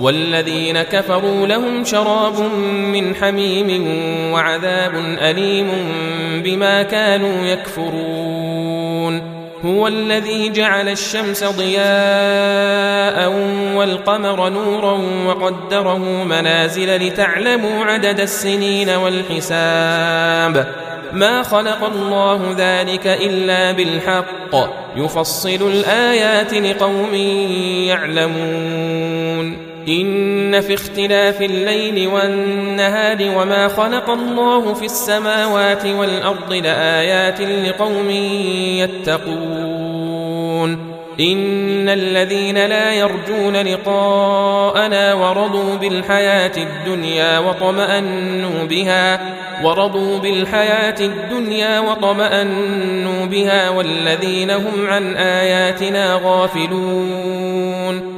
والذين كفروا لهم شراب من حميم وعذاب أليم بما كانوا يكفرون. هو الذي جعل الشمس ضياء والقمر نورا وقدره منازل لتعلموا عدد السنين والحساب. ما خلق الله ذلك إلا بالحق. يفصل الآيات لقوم يعلمون. إن في اختلاف الليل والنهار وما خلق الله في السماوات والأرض لآيات لقوم يتقون. إن الذين لا يرجون لقاءنا ورضوا بالحياة الدنيا وطمأنوا بها ورضوا بالحياة الدنيا وطمأنوا بها والذين هم عن آياتنا غافلون.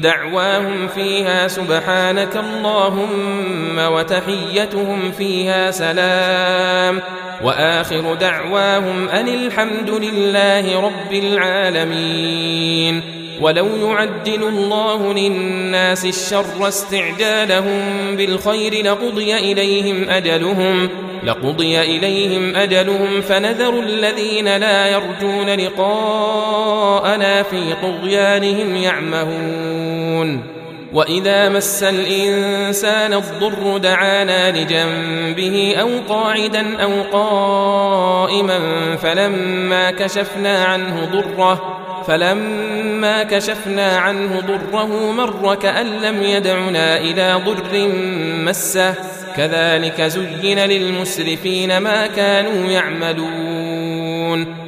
دعواهم فيها سبحانك اللهم وتحيتهم فيها سلام. وآخر دعواهم أن الحمد لله رب العالمين. ولو يعدل الله للناس الشر استعجالهم بالخير لقضي إليهم أجلهم لقضي إليهم أجلهم فنذر الذين لا يرجون لقاءنا في طغيانهم يعمهون. وإذا مس الإنسان الضر دعانا لجنبه أو قاعدا أو قائما فلما كشفنا عنه ضره فلما كشفنا عنه ضره مر كأن لم يدعنا إلى ضر مسه. كذلك زين للمسرفين ما كانوا يعملون.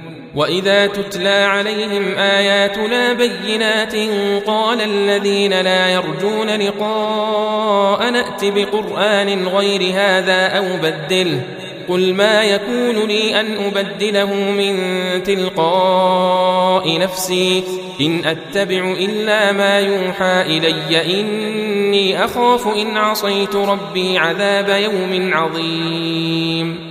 واذا تتلى عليهم اياتنا بينات قال الذين لا يرجون لقاء نات بقران غير هذا أو بدله قل ما يكون لي ان ابدله من تلقاء نفسي ان اتبع الا ما يوحى الي اني اخاف ان عصيت ربي عذاب يوم عظيم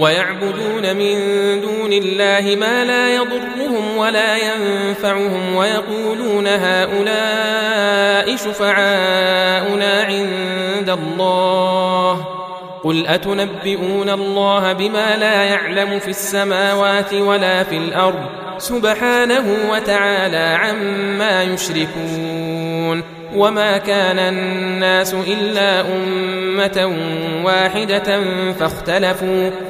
ويعبدون من دون الله ما لا يضرهم ولا ينفعهم ويقولون هؤلاء شفعاؤنا عند الله. قل أتنبئون الله بما لا يعلم في السماوات ولا في الأرض؟ سبحانه وتعالى عما يشركون. وما كان الناس إلا أمة واحدة فاختلفوا.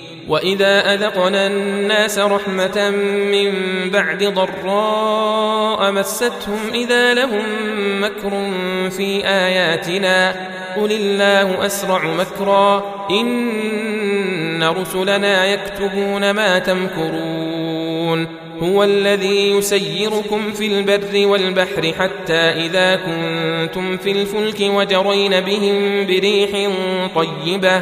وإذا أذقنا الناس رحمة من بعد ضراء مستهم إذا لهم مكر في آياتنا. قل الله أسرع مكرا. إن رسلنا يكتبون ما تمكرون. هو الذي يسيركم في البر والبحر حتى إذا كنتم في الفلك وجرين بهم بريح طيبة.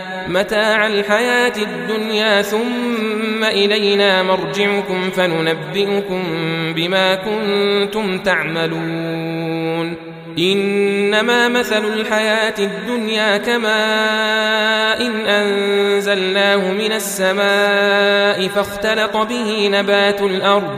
متاع الحياة الدنيا ثم إلينا مرجعكم فننبئكم بما كنتم تعملون. إنما مثل الحياة الدنيا كماء إن أنزلناه من السماء فاختلط به نبات الأرض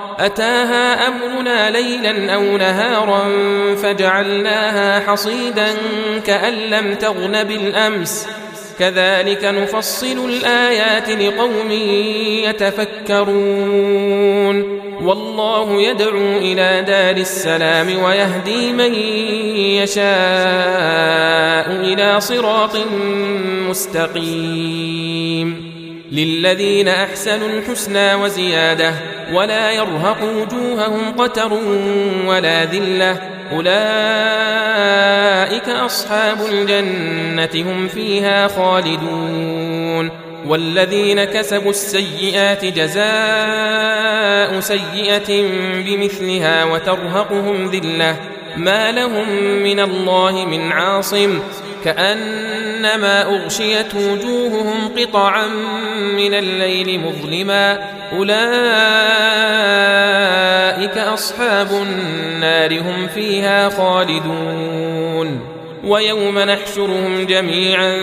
أتاها أمرنا ليلا أو نهارا فجعلناها حصيدا كأن لم تغن بالأمس. كذلك نفصل الآيات لقوم يتفكرون. والله يدعو إلى دار السلام ويهدي من يشاء إلى صراط مستقيم. للذين احسنوا الحسنى وزياده ولا يرهق وجوههم قتر ولا ذله اولئك اصحاب الجنه هم فيها خالدون والذين كسبوا السيئات جزاء سيئه بمثلها وترهقهم ذله ما لهم من الله من عاصم كأنما أغشيت وجوههم قطعا من الليل مظلما. أولئك أصحاب النار هم فيها خالدون. ويوم نحشرهم جميعا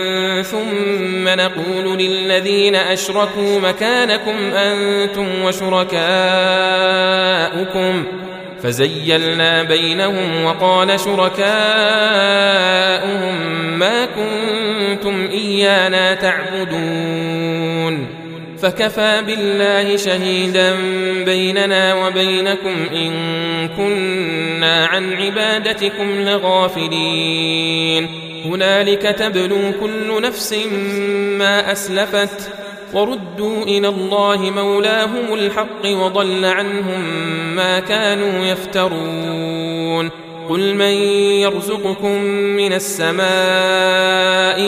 ثم نقول للذين أشركوا مكانكم أنتم وشركاؤكم. فزيلنا بينهم وقال شركاؤهم ما كنتم إيانا تعبدون. فكفى بالله شهيدا بيننا وبينكم إن كنا عن عبادتكم لغافلين. هنالك تبلو كل نفس ما أسلفت وردوا إلى الله مولاهم الحق وضل عنهم ما كانوا يفترون. قل من يرزقكم من السماء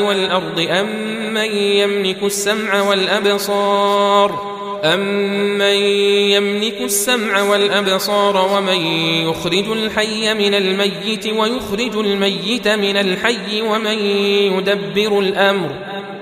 والأرض أم من يملك السمع والأبصار؟ أمن يملك السمع والأبصار ومن يخرج الحي من الميت ويخرج الميت من الحي ومن يدبر الأمر؟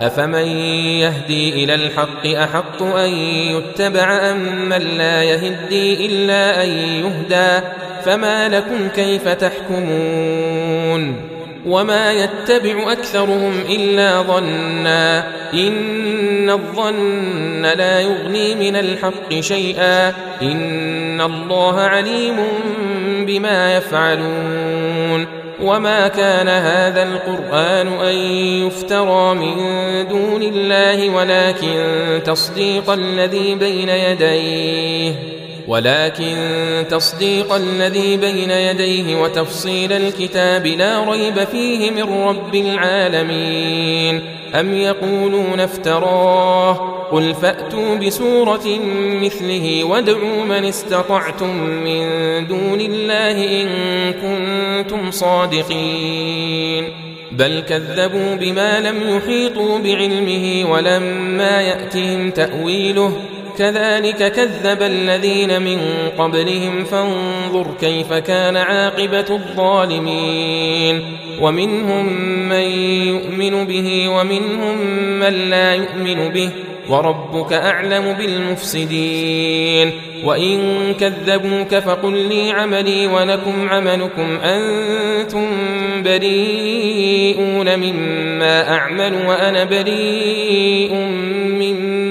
افمن يهدي إلى الحق احق ان يتبع ام من لا يهدي الا ان يهدى فما لكم كيف تحكمون وما يتبع اكثرهم الا ظنا ان الظن لا يغني من الحق شيئا ان الله عليم بما يفعلون وما كان هذا القران ان يفترى من دون الله ولكن تصديق الذي بين يديه ولكن تصديق الذي بين يديه وتفصيل الكتاب لا ريب فيه من رب العالمين. أم يقولون افتراه؟ قل فأتوا بسورة مثله وادعوا من استطعتم من دون الله إن كنتم صادقين. بل كذبوا بما لم يحيطوا بعلمه ولما يأتهم تأويله كذلك كذب الذين من قبلهم فانظر كيف كان عاقبة الظالمين. ومنهم من يؤمن به ومنهم من لا يؤمن به. وربك أعلم بالمفسدين. وإن كذبوك فقل لي عملي ولكم عملكم. أنتم بريئون مما أعمل وأنا بريء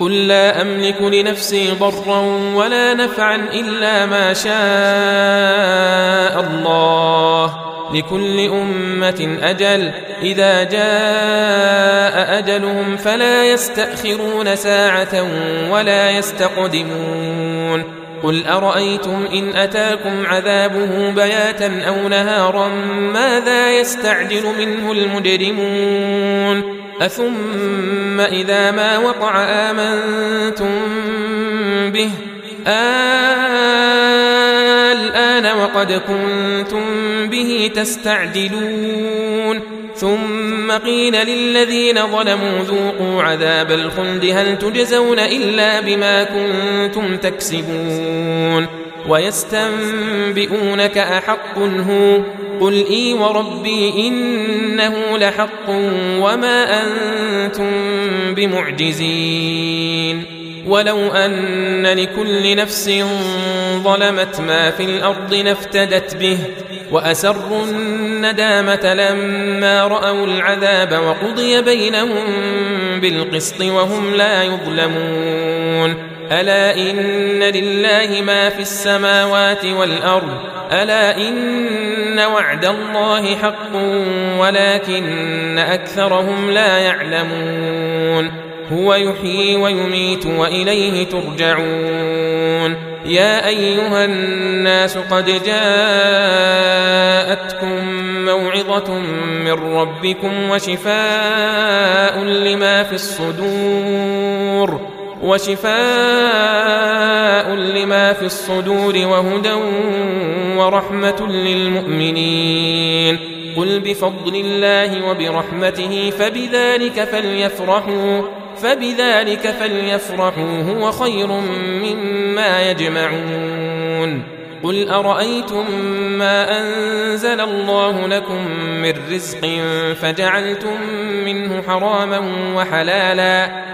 قل لا أملك لنفسي ضرا ولا نفعا إلا ما شاء الله. لكل أمة أجل. إذا جاء أجلهم فلا يستأخرون ساعة ولا يستقدمون. قل أرأيتم إن أتاكم عذابه بياتا أو نهارا ماذا يستعجل منه المجرمون؟ اثم اذا ما وقع امنتم به الان وقد كنتم به تستعجلون ثم قيل للذين ظلموا ذوقوا عذاب الخلد هل تجزون الا بما كنتم تكسبون ويستنبئونك أحق هو قل إي وربي إنه لحق وما أنتم بمعجزين ولو أن لكل نفس ظلمت ما في الأرض لافتدت به وأسروا الندامة لما رأوا العذاب وقضي بينهم بالقسط وهم لا يظلمون ألا إن لله ما في السماوات والأرض؟ ألا إن وعد الله حق ولكن أكثرهم لا يعلمون. هو يحيي ويميت وإليه ترجعون. يا أيها الناس قد جاءتكم موعظة من ربكم وشفاء لما في الصدور. وشفاء لما في الصدور وهدى ورحمة للمؤمنين. قل بفضل الله وبرحمته فبذلك فليفرحوا فبذلك فليفرحوا هو خير مما يجمعون. قل أرأيتم ما أنزل الله لكم من رزق فجعلتم منه حراما وحلالا؟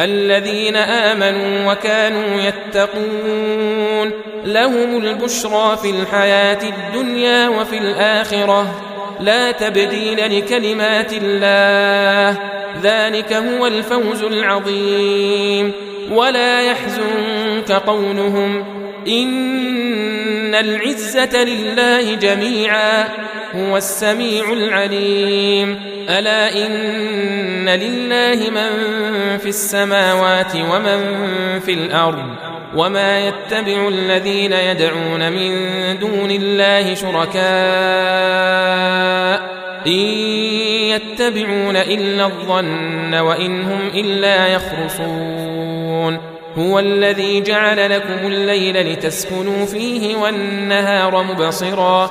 الذين آمنوا وكانوا يتقون. لهم البشرى في الحياة الدنيا وفي الآخرة. لا تبديل لكلمات الله. ذلك هو الفوز العظيم. ولا يحزنك قولهم. إن العزة لله جميعا. هو السميع العليم. ألا إن لله من في السماوات ومن في الأرض وما يتبع الذين يدعون من دون الله شركاء إن يتبعون إلا الظن وإن هم إلا يخرصون هو الذي جعل لكم الليل لتسكنوا فيه والنهار مبصرا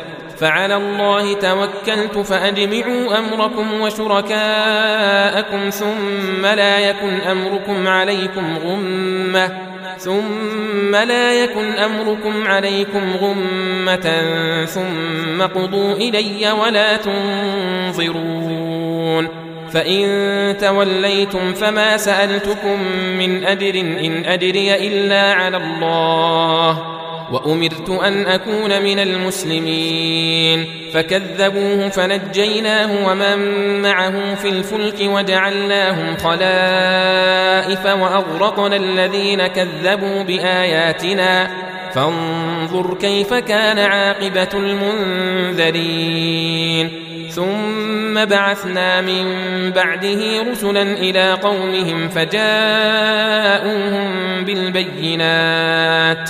فعلى الله توكلت فأجمعوا أمركم وشركاءكم ثم لا يكن أمركم عليكم غمة ثم لا يكن أمركم عليكم غمة ثم قضوا إلي ولا تنظرون فإن توليتم فما سألتكم من أجر إن أجري إلا على الله وأمرت أن أكون من المسلمين. فكذبوه فنجيناه ومن معه في الفلك وجعلناهم خلائف وأغرقنا الذين كذبوا بآياتنا. فانظر كيف كان عاقبة المنذرين. ثم بعثنا من بعده رسلا إلى قومهم فجاءوهم بالبينات.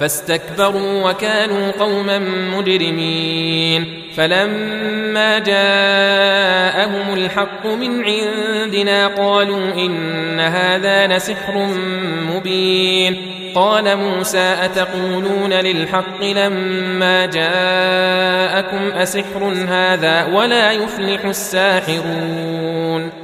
فاستكبروا وكانوا قوما مجرمين. فلما جاءهم الحق من عندنا قالوا إن هذا لسحر مبين. قال موسى أتقولون للحق لما جاءكم أسحر هذا ولا يفلح الساحرون.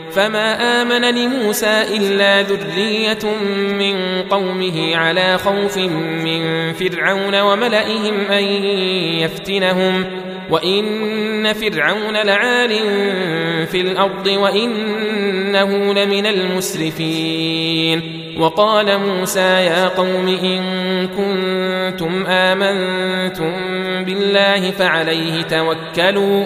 فما آمن لموسى إلا ذرية من قومه على خوف من فرعون وملئهم أن يفتنهم وإن فرعون لعال في الأرض وإنه لمن المسرفين. وقال موسى يا قوم إن كنتم آمنتم بالله فعليه توكلوا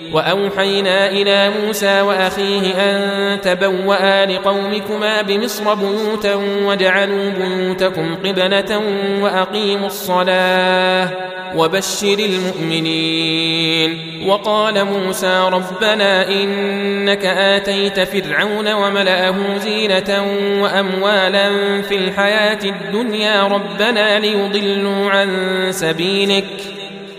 وأوحينا إلى موسى وأخيه أن تبوأ لقومكما بمصر بيوتا وجعلوا بيوتكم قبلة وأقيموا الصلاة وبشر المؤمنين. وقال موسى ربنا إنك آتيت فرعون وملأه زينة وأموالا في الحياة الدنيا ربنا ليضلوا عن سبيلك.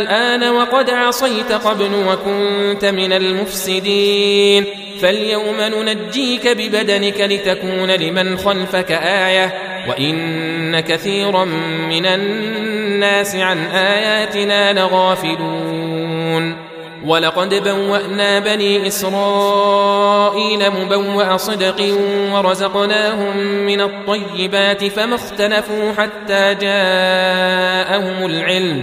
الآن وقد عصيت قبل وكنت من المفسدين. فاليوم ننجيك ببدنك لتكون لمن خلفك آية وإن كثيرا من الناس عن آياتنا لغافلون. ولقد بوأنا بني إسرائيل مبوأ صدق ورزقناهم من الطيبات فما اختلفوا حتى جاءهم العلم.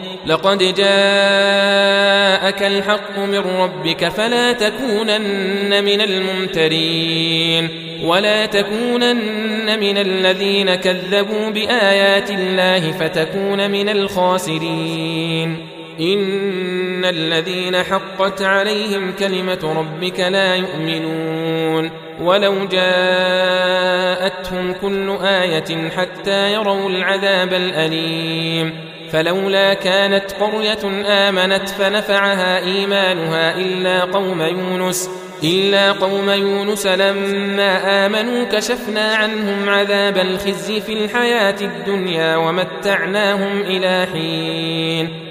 لقد جاءك الحق من ربك فلا تكونن من الممترين ولا تكونن من الذين كذبوا بآيات الله فتكون من الخاسرين. إن الذين حقت عليهم كلمة ربك لا يؤمنون. ولو جاءتهم كل آية حتى يروا العذاب الأليم. فلولا كانت قرية آمنت فنفعها إيمانها إلا قوم يونس إلا قوم يونس لما آمنوا كشفنا عنهم عذاب الخزي في الحياة الدنيا ومتعناهم إلى حين.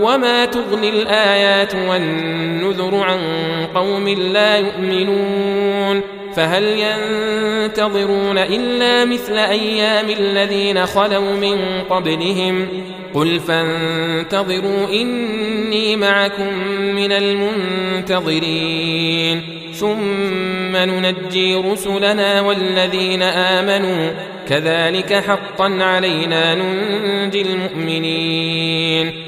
وما تغني الآيات والنذر عن قوم لا يؤمنون فهل ينتظرون إلا مثل أيام الذين خلوا من قبلهم قل فانتظروا إني معكم من المنتظرين ثم ننجي رسلنا والذين آمنوا كذلك حقا علينا ننجي المؤمنين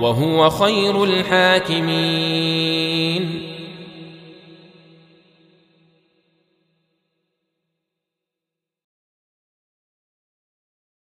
وهو خير الحاكمين.